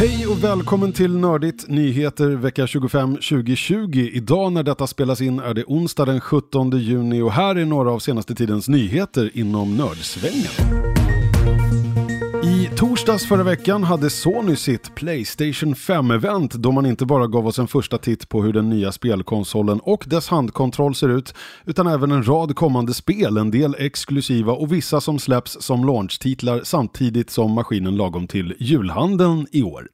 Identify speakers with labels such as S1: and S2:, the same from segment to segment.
S1: Hej och välkommen till Nördigt Nyheter vecka 25 2020. Idag när detta spelas in är det onsdag den 17 juni och här är några av senaste tidens nyheter inom nördsvängen. I torsdags förra veckan hade Sony sitt Playstation 5-event då man inte bara gav oss en första titt på hur den nya spelkonsolen och dess handkontroll ser ut utan även en rad kommande spel, en del exklusiva och vissa som släpps som launchtitlar samtidigt som maskinen lagom till julhandeln i år.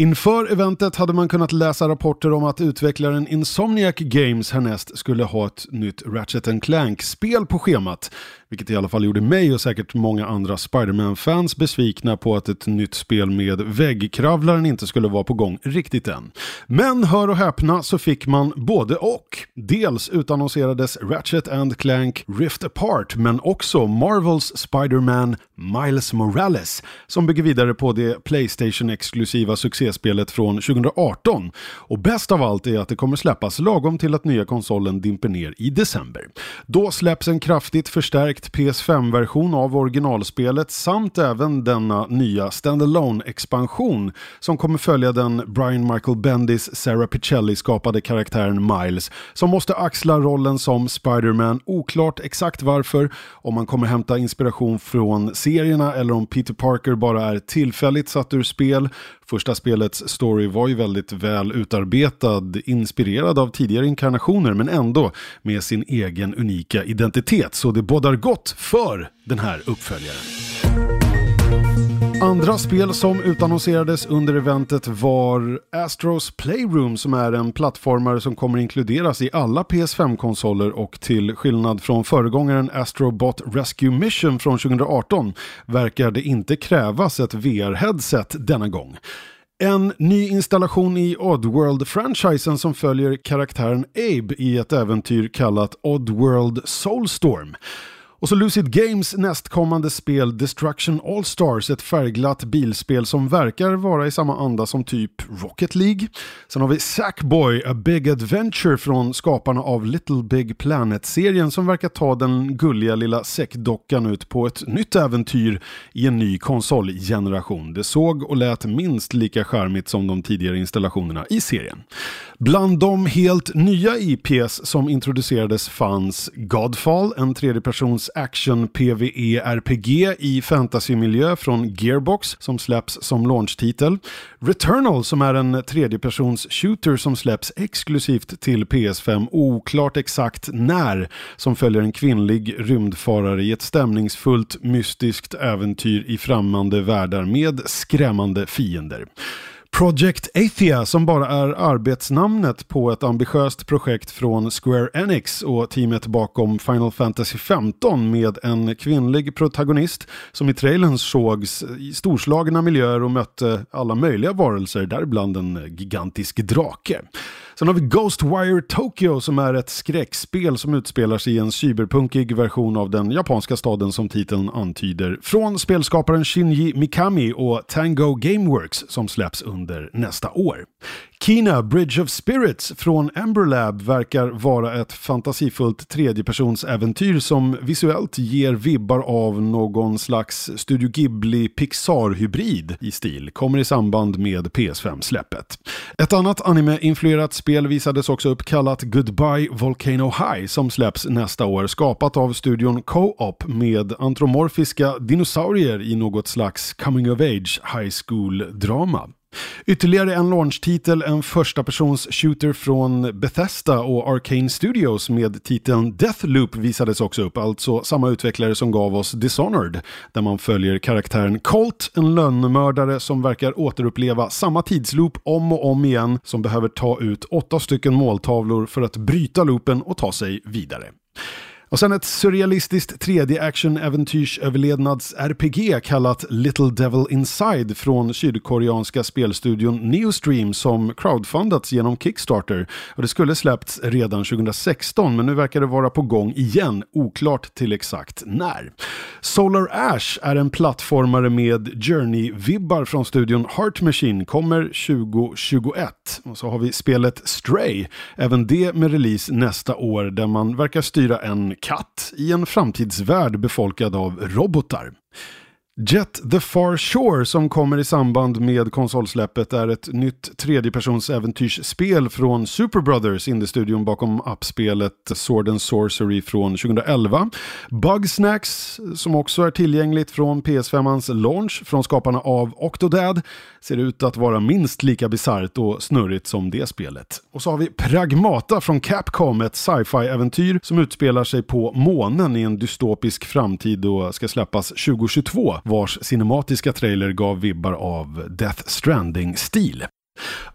S1: Inför eventet hade man kunnat läsa rapporter om att utvecklaren Insomniac Games härnäst skulle ha ett nytt Ratchet Clank-spel på schemat. Vilket i alla fall gjorde mig och säkert många andra Spiderman-fans besvikna på att ett nytt spel med väggkravlaren inte skulle vara på gång riktigt än. Men hör och häpna så fick man både och. Dels utannonserades Ratchet Clank Rift Apart men också Marvels Spider-Man Miles Morales som bygger vidare på det Playstation-exklusiva succéspelet från 2018. Och bäst av allt är att det kommer släppas lagom till att nya konsolen dimper ner i december. Då släpps en kraftigt förstärkt direkt PS5-version av originalspelet samt även denna nya standalone expansion som kommer följa den Brian Michael Bendis Sarah Pichelli skapade karaktären Miles som måste axla rollen som Spider-Man, oklart exakt varför, om man kommer hämta inspiration från serierna eller om Peter Parker bara är tillfälligt satt ur spel. Första spelets story var ju väldigt väl utarbetad, inspirerad av tidigare inkarnationer men ändå med sin egen unika identitet. Så det bådar gott för den här uppföljaren. Andra spel som utannonserades under eventet var Astros Playroom som är en plattformare som kommer inkluderas i alla PS5-konsoler och till skillnad från föregångaren Astrobot Rescue Mission från 2018 verkar det inte krävas ett VR-headset denna gång. En ny installation i Oddworld-franchisen som följer karaktären Abe i ett äventyr kallat Oddworld Soulstorm. Och så Lucid Games nästkommande spel Destruction All Stars, ett färgglatt bilspel som verkar vara i samma anda som typ Rocket League. Sen har vi Sackboy, A Big Adventure från skaparna av Little Big Planet-serien som verkar ta den gulliga lilla säckdockan ut på ett nytt äventyr i en ny konsolgeneration. Det såg och lät minst lika charmigt som de tidigare installationerna i serien. Bland de helt nya IPs som introducerades fanns Godfall, en tredjepersons action PVE RPG i fantasymiljö från Gearbox som släpps som launchtitel. Returnal som är en tredjepersons shooter som släpps exklusivt till PS5, oklart exakt när, som följer en kvinnlig rymdfarare i ett stämningsfullt mystiskt äventyr i främmande världar med skrämmande fiender. Project Athia som bara är arbetsnamnet på ett ambitiöst projekt från Square Enix och teamet bakom Final Fantasy 15 med en kvinnlig protagonist som i trailern sågs i storslagna miljöer och mötte alla möjliga varelser, däribland en gigantisk drake. Sen har vi Ghostwire Tokyo som är ett skräckspel som utspelar sig i en cyberpunkig version av den japanska staden som titeln antyder. Från spelskaparen Shinji Mikami och Tango Gameworks som släpps under nästa år. Kina Bridge of Spirits från Emberlab verkar vara ett fantasifullt tredjepersonsäventyr som visuellt ger vibbar av någon slags Studio Ghibli Pixar-hybrid i stil. Kommer i samband med PS5-släppet. Ett annat anime-influerat spel visades också upp kallat Goodbye Volcano High som släpps nästa år. Skapat av studion Co-op med antromorfiska dinosaurier i något slags coming of age high school-drama. Ytterligare en launchtitel, en första persons shooter från Bethesda och Arcane Studios med titeln Deathloop visades också upp, alltså samma utvecklare som gav oss Dishonored, där man följer karaktären Colt, en lönnmördare som verkar återuppleva samma tidsloop om och om igen, som behöver ta ut åtta stycken måltavlor för att bryta loopen och ta sig vidare. Och sen ett surrealistiskt 3D action-äventyrs-överlevnads-RPG kallat Little Devil Inside från sydkoreanska spelstudion Neostream som crowdfundats genom Kickstarter. Och det skulle släppts redan 2016 men nu verkar det vara på gång igen, oklart till exakt när. Solar Ash är en plattformare med Journey-vibbar från studion Heart Machine, kommer 2021. Och så har vi spelet Stray, även det med release nästa år där man verkar styra en katt i en framtidsvärld befolkad av robotar. Jet the Far Shore som kommer i samband med konsolsläppet är ett nytt tredjepersonsäventyrsspel från Super Brothers, indiestudion bakom appspelet Sword and Sorcery från 2011. Bugsnacks, som också är tillgängligt från PS5ans launch från skaparna av Octodad, ser ut att vara minst lika bisarrt och snurrigt som det spelet. Och så har vi Pragmata från Capcom, ett sci-fi-äventyr som utspelar sig på månen i en dystopisk framtid och ska släppas 2022 vars cinematiska trailer gav vibbar av Death Stranding-stil.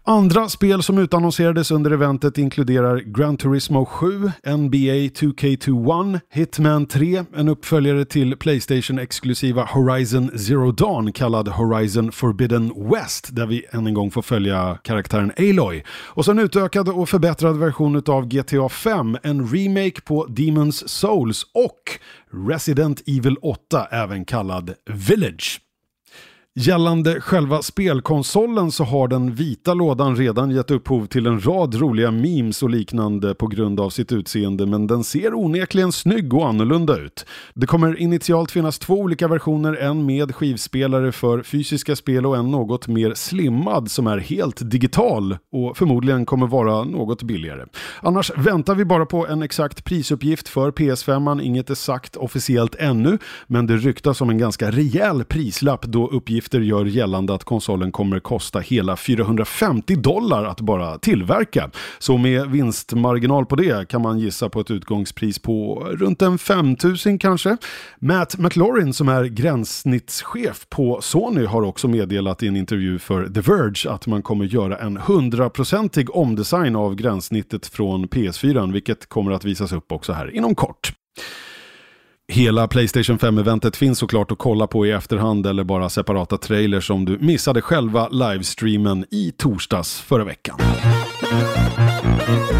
S1: Andra spel som utannonserades under eventet inkluderar Gran Turismo 7, NBA 2K21, Hitman 3, en uppföljare till Playstation-exklusiva Horizon Zero Dawn kallad Horizon Forbidden West där vi än en gång får följa karaktären Aloy. Och så en utökad och förbättrad version av GTA 5, en remake på Demon's Souls och Resident Evil 8, även kallad Village. Gällande själva spelkonsolen så har den vita lådan redan gett upphov till en rad roliga memes och liknande på grund av sitt utseende men den ser onekligen snygg och annorlunda ut. Det kommer initialt finnas två olika versioner, en med skivspelare för fysiska spel och en något mer slimmad som är helt digital och förmodligen kommer vara något billigare. Annars väntar vi bara på en exakt prisuppgift för PS5, inget är sagt officiellt ännu men det ryktas om en ganska rejäl prislapp då uppgiften uppgifter gör gällande att konsolen kommer kosta hela 450 dollar att bara tillverka. Så med vinstmarginal på det kan man gissa på ett utgångspris på runt en 5000 kanske. Matt McLaurin som är gränssnittschef på Sony har också meddelat i en intervju för The Verge att man kommer göra en hundraprocentig omdesign av gränssnittet från PS4 vilket kommer att visas upp också här inom kort. Hela Playstation 5-eventet finns såklart att kolla på i efterhand eller bara separata trailers om du missade själva livestreamen i torsdags förra veckan.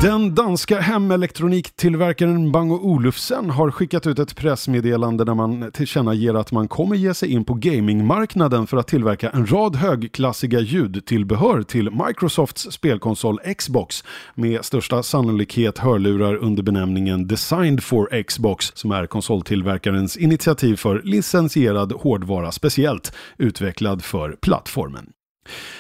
S1: Den danska hemelektroniktillverkaren Bang Olufsen har skickat ut ett pressmeddelande där man tillkännager att man kommer ge sig in på gamingmarknaden för att tillverka en rad högklassiga ljudtillbehör till Microsofts spelkonsol Xbox med största sannolikhet hörlurar under benämningen Designed for Xbox som är Tillverkarens initiativ för licensierad hårdvara speciellt utvecklad för plattformen.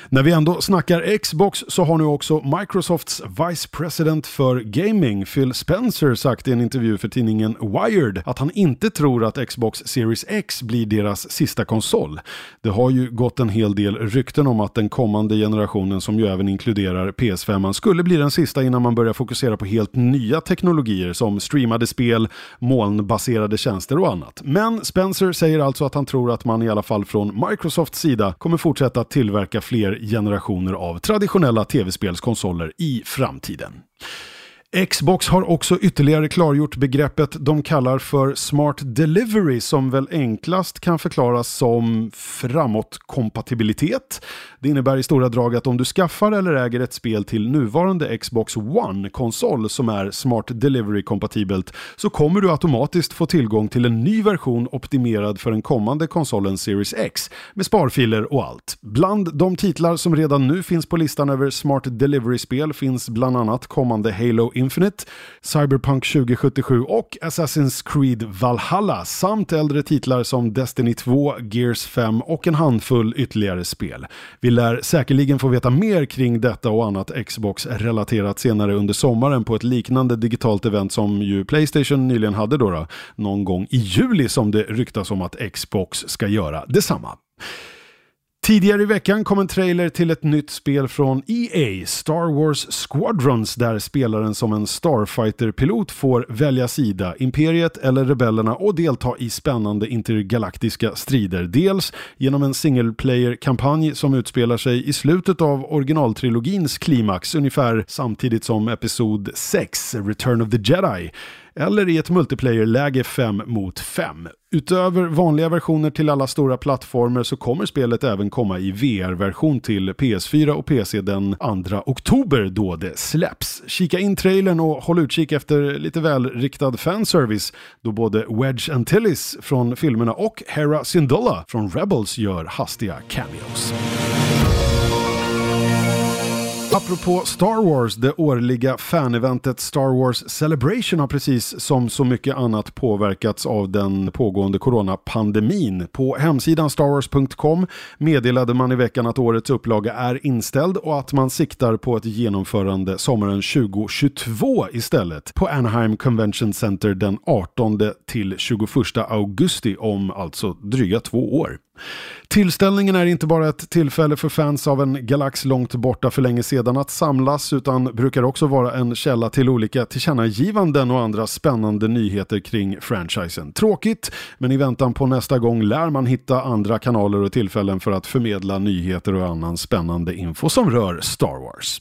S1: När vi ändå snackar Xbox så har nu också Microsofts Vice President för Gaming, Phil Spencer, sagt i en intervju för tidningen Wired att han inte tror att Xbox Series X blir deras sista konsol. Det har ju gått en hel del rykten om att den kommande generationen, som ju även inkluderar PS5, skulle bli den sista innan man börjar fokusera på helt nya teknologier som streamade spel, molnbaserade tjänster och annat. Men Spencer säger alltså att han tror att man i alla fall från Microsofts sida kommer fortsätta tillverka fler generationer av traditionella tv-spelskonsoler i framtiden. Xbox har också ytterligare klargjort begreppet de kallar för Smart Delivery som väl enklast kan förklaras som framåtkompatibilitet. Det innebär i stora drag att om du skaffar eller äger ett spel till nuvarande Xbox One-konsol som är Smart Delivery-kompatibelt så kommer du automatiskt få tillgång till en ny version optimerad för den kommande konsolen Series X med sparfiler och allt. Bland de titlar som redan nu finns på listan över Smart Delivery-spel finns bland annat kommande Halo Infinite, Cyberpunk 2077 och Assassin's Creed Valhalla samt äldre titlar som Destiny 2, Gears 5 och en handfull ytterligare spel. Vi lär säkerligen få veta mer kring detta och annat Xbox-relaterat senare under sommaren på ett liknande digitalt event som ju Playstation nyligen hade då, då någon gång i juli som det ryktas om att Xbox ska göra detsamma. Tidigare i veckan kom en trailer till ett nytt spel från EA, Star Wars Squadrons, där spelaren som en Starfighter-pilot får välja sida, Imperiet eller Rebellerna och delta i spännande intergalaktiska strider. Dels genom en single player-kampanj som utspelar sig i slutet av originaltrilogins klimax, ungefär samtidigt som Episod 6, Return of the Jedi, eller i ett multiplayer-läge 5 mot 5. Utöver vanliga versioner till alla stora plattformar så kommer spelet även komma i VR-version till PS4 och PC den 2 oktober då det släpps. Kika in trailern och håll utkik efter lite välriktad fanservice då både Wedge Antilles från filmerna och Hera Syndulla från Rebels gör hastiga cameos. Apropå Star Wars, det årliga faneventet Star Wars Celebration har precis som så mycket annat påverkats av den pågående coronapandemin. På hemsidan starwars.com meddelade man i veckan att årets upplaga är inställd och att man siktar på ett genomförande sommaren 2022 istället på Anaheim Convention Center den 18 till 21 augusti om alltså dryga två år. Tillställningen är inte bara ett tillfälle för fans av en galax långt borta för länge sedan att samlas utan brukar också vara en källa till olika tillkännagivanden och andra spännande nyheter kring franchisen. Tråkigt, men i väntan på nästa gång lär man hitta andra kanaler och tillfällen för att förmedla nyheter och annan spännande info som rör Star Wars.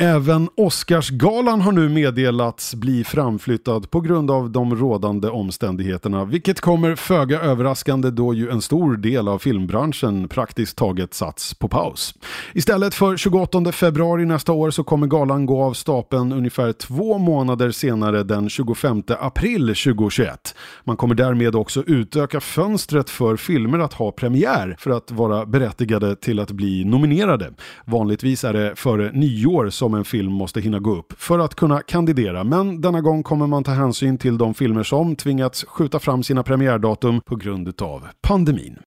S1: Även Oscarsgalan har nu meddelats bli framflyttad på grund av de rådande omständigheterna, vilket kommer föga överraskande då ju en stor del av filmbranschen praktiskt taget satts på paus. Istället för 28 februari nästa år så kommer galan gå av stapeln ungefär två månader senare den 25 april 2021. Man kommer därmed också utöka fönstret för filmer att ha premiär för att vara berättigade till att bli nominerade. Vanligtvis är det före nyår som en film måste hinna gå upp för att kunna kandidera. Men denna gång kommer man ta hänsyn till de filmer som tvingats skjuta fram sina premiärdatum på grund av pandemin.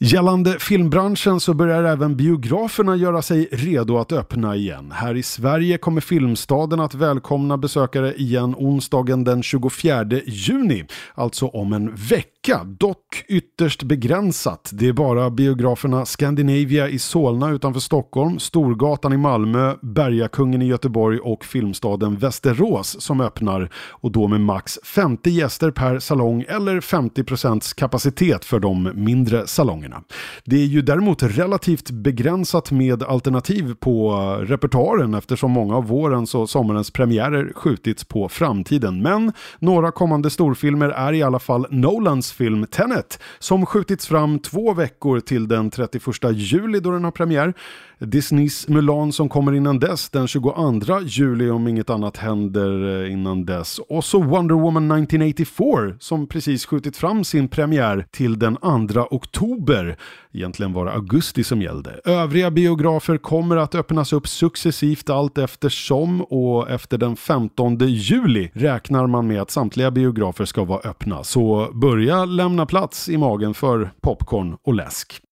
S1: Gällande filmbranschen så börjar även biograferna göra sig redo att öppna igen. Här i Sverige kommer Filmstaden att välkomna besökare igen onsdagen den 24 juni, alltså om en vecka vecka, dock ytterst begränsat. Det är bara biograferna Scandinavia i Solna utanför Stockholm, Storgatan i Malmö, Bergakungen i Göteborg och Filmstaden Västerås som öppnar och då med max 50 gäster per salong eller 50% kapacitet för de mindre salongerna. Det är ju däremot relativt begränsat med alternativ på repertoaren eftersom många av vårens och sommarens premiärer skjutits på framtiden. Men några kommande storfilmer är i alla fall Nolans film Tenet som skjutits fram två veckor till den 31 juli då den har premiär. Disneys Mulan som kommer innan dess den 22 juli om inget annat händer eh, innan dess. Och så Wonder Woman 1984 som precis skjutit fram sin premiär till den 2 oktober. Egentligen var det augusti som gällde. Övriga biografer kommer att öppnas upp successivt allt eftersom och efter den 15 juli räknar man med att samtliga biografer ska vara öppna. Så börja lämna plats i magen för popcorn och läsk.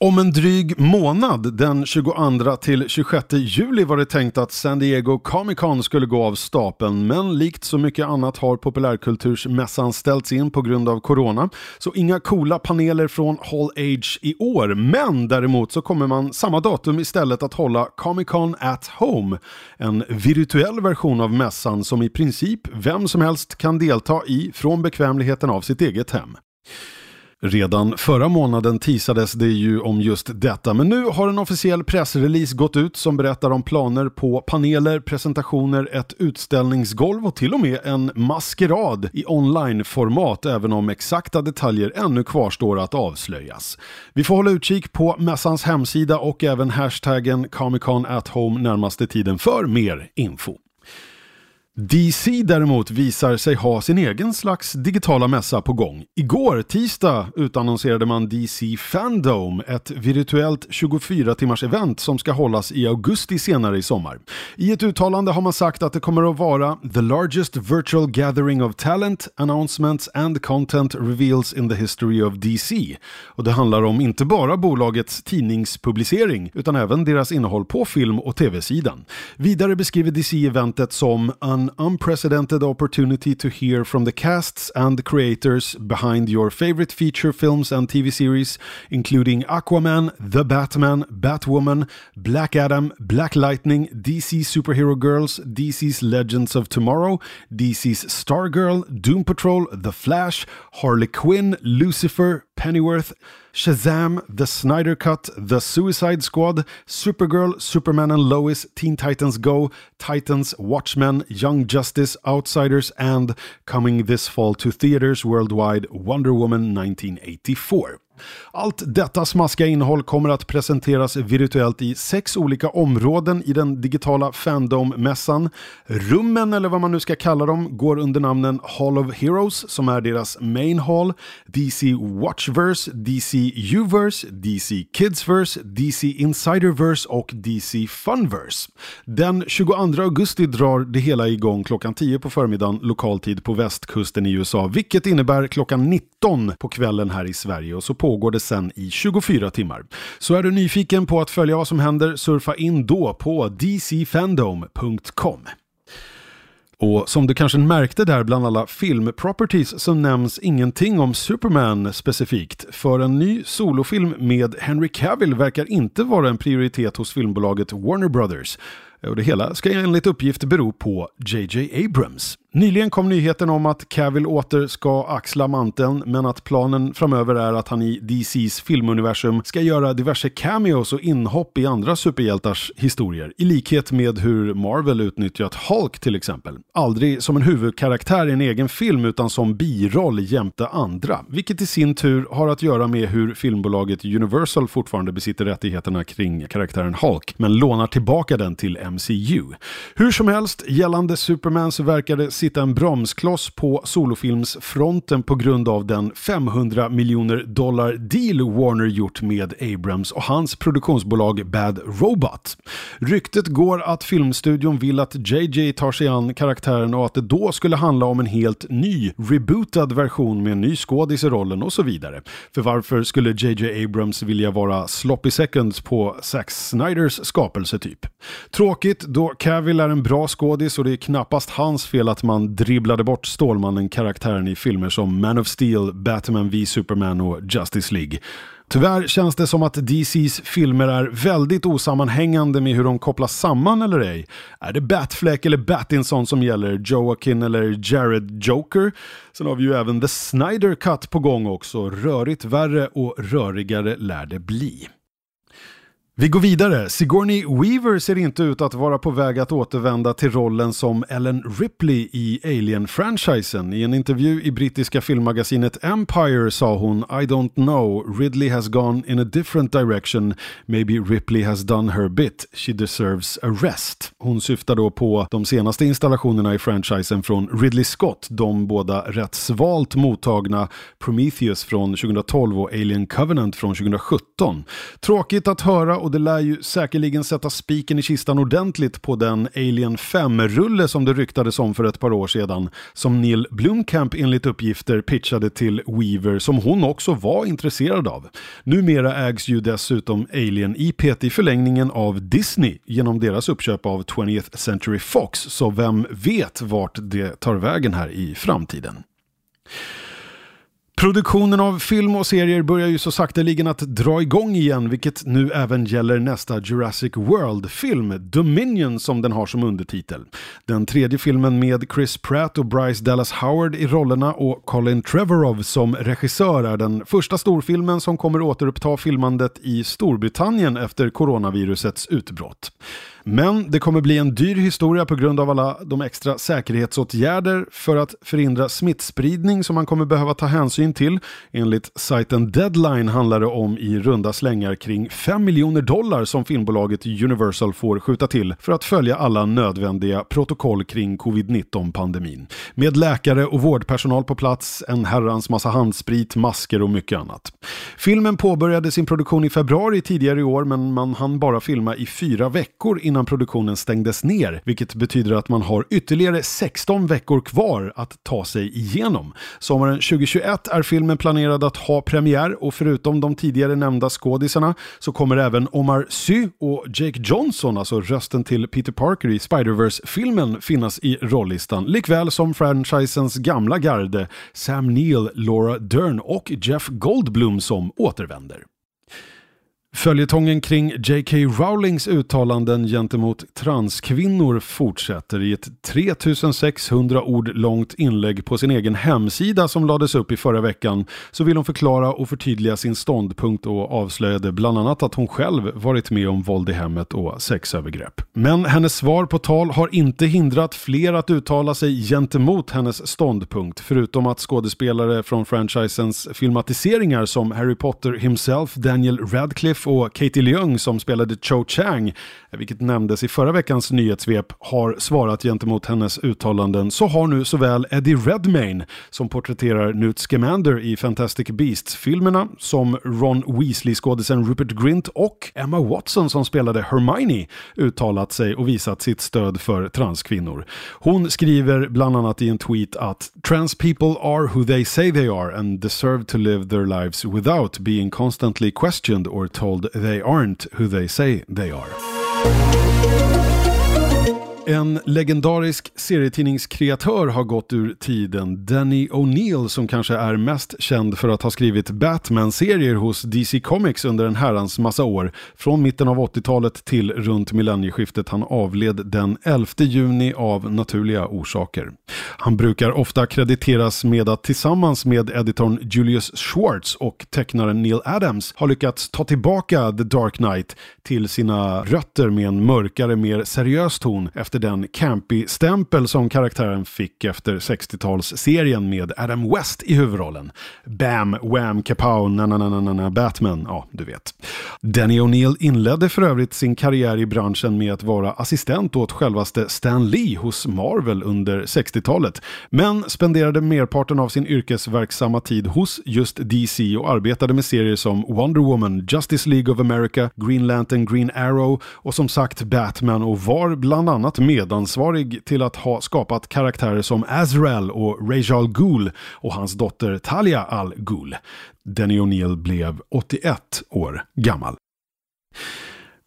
S1: Om en dryg månad, den 22 till 26 juli var det tänkt att San Diego Comic Con skulle gå av stapeln, men likt så mycket annat har populärkultursmässan ställts in på grund av corona. Så inga coola paneler från Hall Age i år, men däremot så kommer man samma datum istället att hålla Comic Con at Home, en virtuell version av mässan som i princip vem som helst kan delta i från bekvämligheten av sitt eget hem. Redan förra månaden tisades det ju om just detta, men nu har en officiell pressrelease gått ut som berättar om planer på paneler, presentationer, ett utställningsgolv och till och med en maskerad i onlineformat, även om exakta detaljer ännu kvarstår att avslöjas. Vi får hålla utkik på mässans hemsida och även hashtaggen Comic Con at Home närmaste tiden för mer info. DC däremot visar sig ha sin egen slags digitala mässa på gång. Igår, tisdag, utannonserade man DC Fandom, ett virtuellt 24 timmars event som ska hållas i augusti senare i sommar. I ett uttalande har man sagt att det kommer att vara “the largest virtual gathering of talent, announcements and content reveals in the history of DC”. Och det handlar om inte bara bolagets tidningspublicering utan även deras innehåll på film och tv-sidan. Vidare beskriver DC eventet som “an unprecedented opportunity to hear from the casts and the creators behind your favorite feature films and TV series, including Aquaman, The Batman, Batwoman, Black Adam, Black Lightning, DC Superhero Girls, DC's Legends of Tomorrow, DC's Stargirl, Doom Patrol, The Flash, Harley Quinn, Lucifer, Pennyworth, Shazam, The Snyder Cut, The Suicide Squad, Supergirl, Superman and Lois, Teen Titans Go, Titans, Watchmen, Young Justice, Outsiders, and coming this fall to theaters worldwide, Wonder Woman 1984. Allt detta smaskiga innehåll kommer att presenteras virtuellt i sex olika områden i den digitala Fandom-mässan. Rummen, eller vad man nu ska kalla dem, går under namnen Hall of Heroes, som är deras main hall, DC Watchverse, DC Uverse, DC Kidsverse, DC Insiderverse och DC Funverse. Den 22 augusti drar det hela igång klockan 10 på förmiddagen lokal tid på västkusten i USA, vilket innebär klockan 19 på kvällen här i Sverige. Och så pågår det sen i 24 timmar. Så är du nyfiken på att följa vad som händer, surfa in då på dcfandom.com. Och som du kanske märkte där bland alla filmproperties så nämns ingenting om Superman specifikt. För en ny solofilm med Henry Cavill verkar inte vara en prioritet hos filmbolaget Warner Brothers. Och det hela ska enligt uppgift bero på JJ Abrams. Nyligen kom nyheten om att Cavill åter ska axla manteln men att planen framöver är att han i DCs filmuniversum ska göra diverse cameos och inhopp i andra superhjältars historier. I likhet med hur Marvel utnyttjat Hulk till exempel. Aldrig som en huvudkaraktär i en egen film utan som biroll jämte andra. Vilket i sin tur har att göra med hur filmbolaget Universal fortfarande besitter rättigheterna kring karaktären Hulk men lånar tillbaka den till MCU. Hur som helst, gällande Superman så verkar det sitta en bromskloss på solofilmsfronten på grund av den 500 miljoner dollar deal Warner gjort med Abrams och hans produktionsbolag Bad Robot. Ryktet går att filmstudion vill att JJ tar sig an karaktären och att det då skulle handla om en helt ny, rebootad version med en ny skådis i rollen och så vidare. För varför skulle JJ Abrams vilja vara sloppy seconds på Zack Snyders skapelse typ? Tråkigt då Cavill är en bra skådis och det är knappast hans fel att man dribblade bort Stålmannen-karaktären i filmer som Man of Steel, Batman v Superman och Justice League. Tyvärr känns det som att DCs filmer är väldigt osammanhängande med hur de kopplas samman eller ej. Är det Batfleck eller Battinson som gäller, Joaquin eller Jared Joker? Sen har vi ju även The Snyder Cut på gång också. Rörigt värre och rörigare lär det bli. Vi går vidare. Sigourney Weaver ser inte ut att vara på väg att återvända till rollen som Ellen Ripley i Alien-franchisen. I en intervju i brittiska filmmagasinet Empire sa hon I don't know, Ridley has gone in a different direction, maybe Ripley has done her bit, she deserves a rest. Hon syftar då på de senaste installationerna i franchisen från Ridley Scott, de båda rätt svalt mottagna Prometheus från 2012 och Alien Covenant från 2017. Tråkigt att höra och det lär ju säkerligen sätta spiken i kistan ordentligt på den Alien 5-rulle som det ryktades om för ett par år sedan. Som Neil Blomkamp enligt uppgifter pitchade till Weaver som hon också var intresserad av. Numera ägs ju dessutom Alien IP i förlängningen av Disney genom deras uppköp av 20th Century Fox, så vem vet vart det tar vägen här i framtiden. Produktionen av film och serier börjar ju så sakteligen att dra igång igen, vilket nu även gäller nästa Jurassic World-film, Dominion som den har som undertitel. Den tredje filmen med Chris Pratt och Bryce Dallas Howard i rollerna och Colin Trevorrow som regissör är den första storfilmen som kommer återuppta filmandet i Storbritannien efter coronavirusets utbrott. Men det kommer bli en dyr historia på grund av alla de extra säkerhetsåtgärder för att förhindra smittspridning som man kommer behöva ta hänsyn till. Enligt sajten Deadline handlar det om i runda slängar kring 5 miljoner dollar som filmbolaget Universal får skjuta till för att följa alla nödvändiga protokoll kring covid-19-pandemin. Med läkare och vårdpersonal på plats, en herrans massa handsprit, masker och mycket annat. Filmen påbörjade sin produktion i februari tidigare i år men man hann bara filma i fyra veckor innan innan produktionen stängdes ner, vilket betyder att man har ytterligare 16 veckor kvar att ta sig igenom. Sommaren 2021 är filmen planerad att ha premiär och förutom de tidigare nämnda skådisarna så kommer även Omar Sy och Jake Johnson, alltså rösten till Peter Parker i Spider-Verse-filmen, finnas i rollistan, likväl som franchisens gamla garde Sam Neill, Laura Dern och Jeff Goldblum som återvänder. Följetongen kring J.K. Rowlings uttalanden gentemot transkvinnor fortsätter i ett 3600 ord långt inlägg på sin egen hemsida som lades upp i förra veckan så vill hon förklara och förtydliga sin ståndpunkt och avslöjade bland annat att hon själv varit med om våld i hemmet och sexövergrepp. Men hennes svar på tal har inte hindrat fler att uttala sig gentemot hennes ståndpunkt förutom att skådespelare från franchisens filmatiseringar som Harry Potter himself, Daniel Radcliffe och Katie Leung som spelade Cho Chang, vilket nämndes i förra veckans nyhetssvep, har svarat gentemot hennes uttalanden så har nu såväl Eddie Redmayne, som porträtterar Newt Scamander i Fantastic Beasts-filmerna, som Ron Weasley-skådisen Rupert Grint och Emma Watson som spelade Hermione uttalat sig och visat sitt stöd för transkvinnor. Hon skriver bland annat i en tweet att “Trans people are who they say they are and deserve to live their lives without being constantly questioned or told told they aren't who they say they are. En legendarisk serietidningskreatör har gått ur tiden. Danny O'Neill som kanske är mest känd för att ha skrivit Batman-serier hos DC Comics under en herrans massa år. Från mitten av 80-talet till runt millennieskiftet. Han avled den 11 juni av naturliga orsaker. Han brukar ofta krediteras med att tillsammans med editorn Julius Schwartz och tecknaren Neil Adams har lyckats ta tillbaka The Dark Knight till sina rötter med en mörkare, mer seriös ton efter efter den campy-stämpel som karaktären fick efter 60-talsserien med Adam West i huvudrollen. Bam, wham, kapow, na na na na na Batman, ja du vet. Danny O'Neill inledde för övrigt sin karriär i branschen med att vara assistent åt självaste Stan Lee hos Marvel under 60-talet, men spenderade merparten av sin yrkesverksamma tid hos just DC och arbetade med serier som Wonder Woman, Justice League of America, Green Lantern, Green Arrow och som sagt Batman och var bland annat medansvarig till att ha skapat karaktärer som Azrael och Rajal Ghul och hans dotter Talia Al Ghul. Denny O'Neill blev 81 år gammal.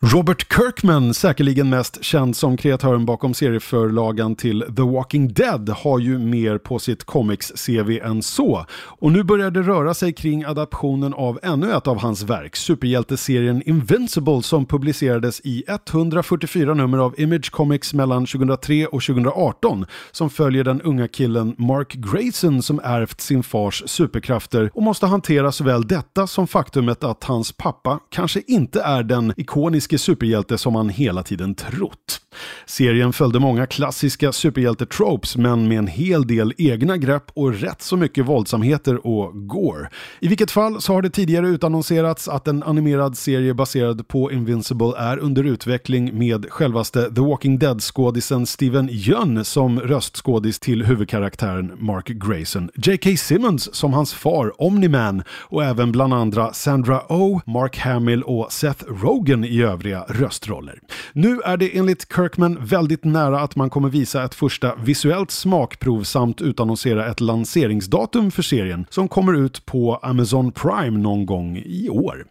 S1: Robert Kirkman, säkerligen mest känd som kreatören bakom serieförlagan till The Walking Dead, har ju mer på sitt comics-CV än så. Och nu börjar det röra sig kring adaptionen av ännu ett av hans verk, superhjälteserien Invincible som publicerades i 144 nummer av Image Comics mellan 2003 och 2018, som följer den unga killen Mark Grayson som ärvt sin fars superkrafter och måste hantera såväl detta som faktumet att hans pappa kanske inte är den ikoniska klassiske superhjälte som man hela tiden trott. Serien följde många klassiska superhjälte-tropes men med en hel del egna grepp och rätt så mycket våldsamheter och gore. I vilket fall så har det tidigare utannonserats att en animerad serie baserad på Invincible är under utveckling med självaste The Walking Dead-skådisen Steven Yeun som röstskådis till huvudkaraktären Mark Grayson, J.K. Simmons som hans far Omni-Man och även bland andra Sandra Oh, Mark Hamill och Seth Rogen i övrigt övriga röstroller. Nu är det enligt Kirkman väldigt nära att man kommer visa ett första visuellt smakprov samt utannonsera ett lanseringsdatum för serien som kommer ut på Amazon Prime någon gång i år.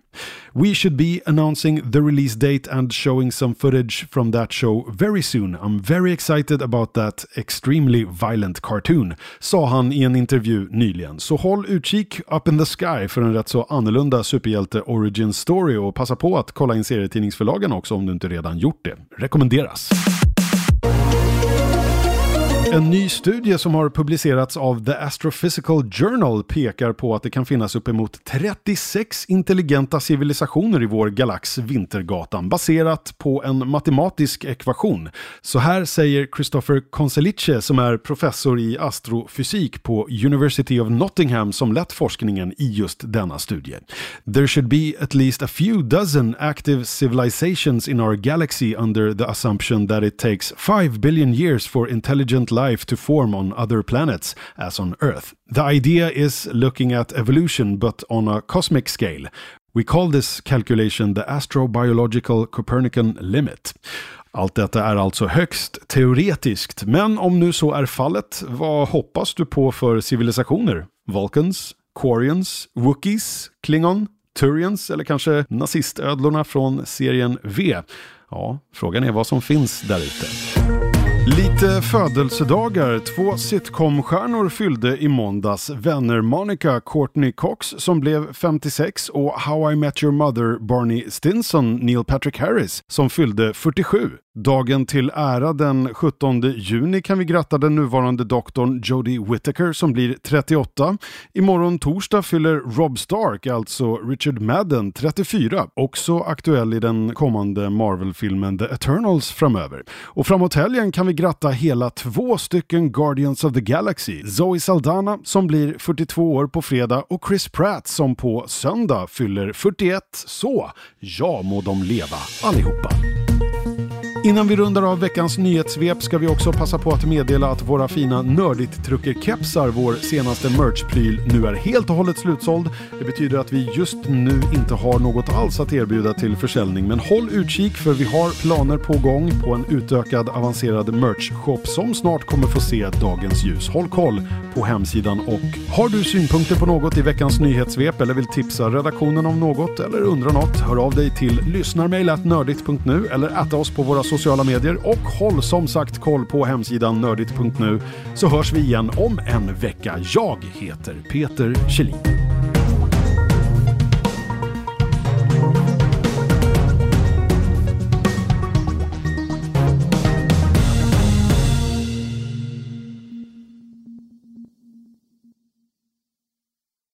S1: We should be announcing the release date and showing some footage from that show very soon. I'm very excited about that extremely violent cartoon, sa han i en intervju nyligen. Så håll utkik up in the sky för en rätt så annorlunda superhjälte origin story och passa på att kolla in serietidningsförlagen också om du inte redan gjort det. Rekommenderas. En ny studie som har publicerats av The Astrophysical Journal pekar på att det kan finnas uppemot 36 intelligenta civilisationer i vår galax Vintergatan baserat på en matematisk ekvation. Så här säger Christopher Conselice som är professor i astrofysik på University of Nottingham som lett forskningen i just denna studie. There should be at least a few dozen active civilizations in our galaxy under the assumption that it takes 5 billion years for intelligent life to form on other planets as on Earth. The idea is looking at evolution but on a cosmic scale. We call this calculation the astrobiological Copernican limit. Allt detta är alltså högst teoretiskt, men om nu så är fallet, vad hoppas du på för civilisationer? Vulcans? Quarians? Wookiees? Klingon? Turians eller kanske nazistödlorna från serien V? Ja, frågan är vad som finns där ute. Lite födelsedagar. Två sitcomstjärnor fyllde i måndags. Vänner Monica Courtney Cox som blev 56 och How I Met Your Mother Barney Stinson Neil Patrick Harris som fyllde 47. Dagen till ära den 17 juni kan vi gratta den nuvarande doktorn Jodie Whittaker som blir 38. Imorgon torsdag fyller Rob Stark, alltså Richard Madden, 34. Också aktuell i den kommande Marvel-filmen The Eternals framöver. Och framåt helgen kan vi gratta hela två stycken Guardians of the Galaxy. Zoe Saldana som blir 42 år på fredag och Chris Pratt som på söndag fyller 41. Så, ja må de leva allihopa. Innan vi rundar av veckans nyhetssvep ska vi också passa på att meddela att våra fina Nördigt Trucker-kepsar, vår senaste merchpryl, nu är helt och hållet slutsåld. Det betyder att vi just nu inte har något alls att erbjuda till försäljning, men håll utkik för vi har planer på gång på en utökad avancerad merch-shop som snart kommer få se dagens ljus. Håll koll på hemsidan och har du synpunkter på något i veckans nyhetssvep eller vill tipsa redaktionen om något eller undra något, hör av dig till lyssnarmail.nördigt.nu eller äta oss på våra sociala medier och håll som sagt koll på hemsidan nördigt.nu så hörs vi igen om en vecka. Jag heter Peter Kjellin.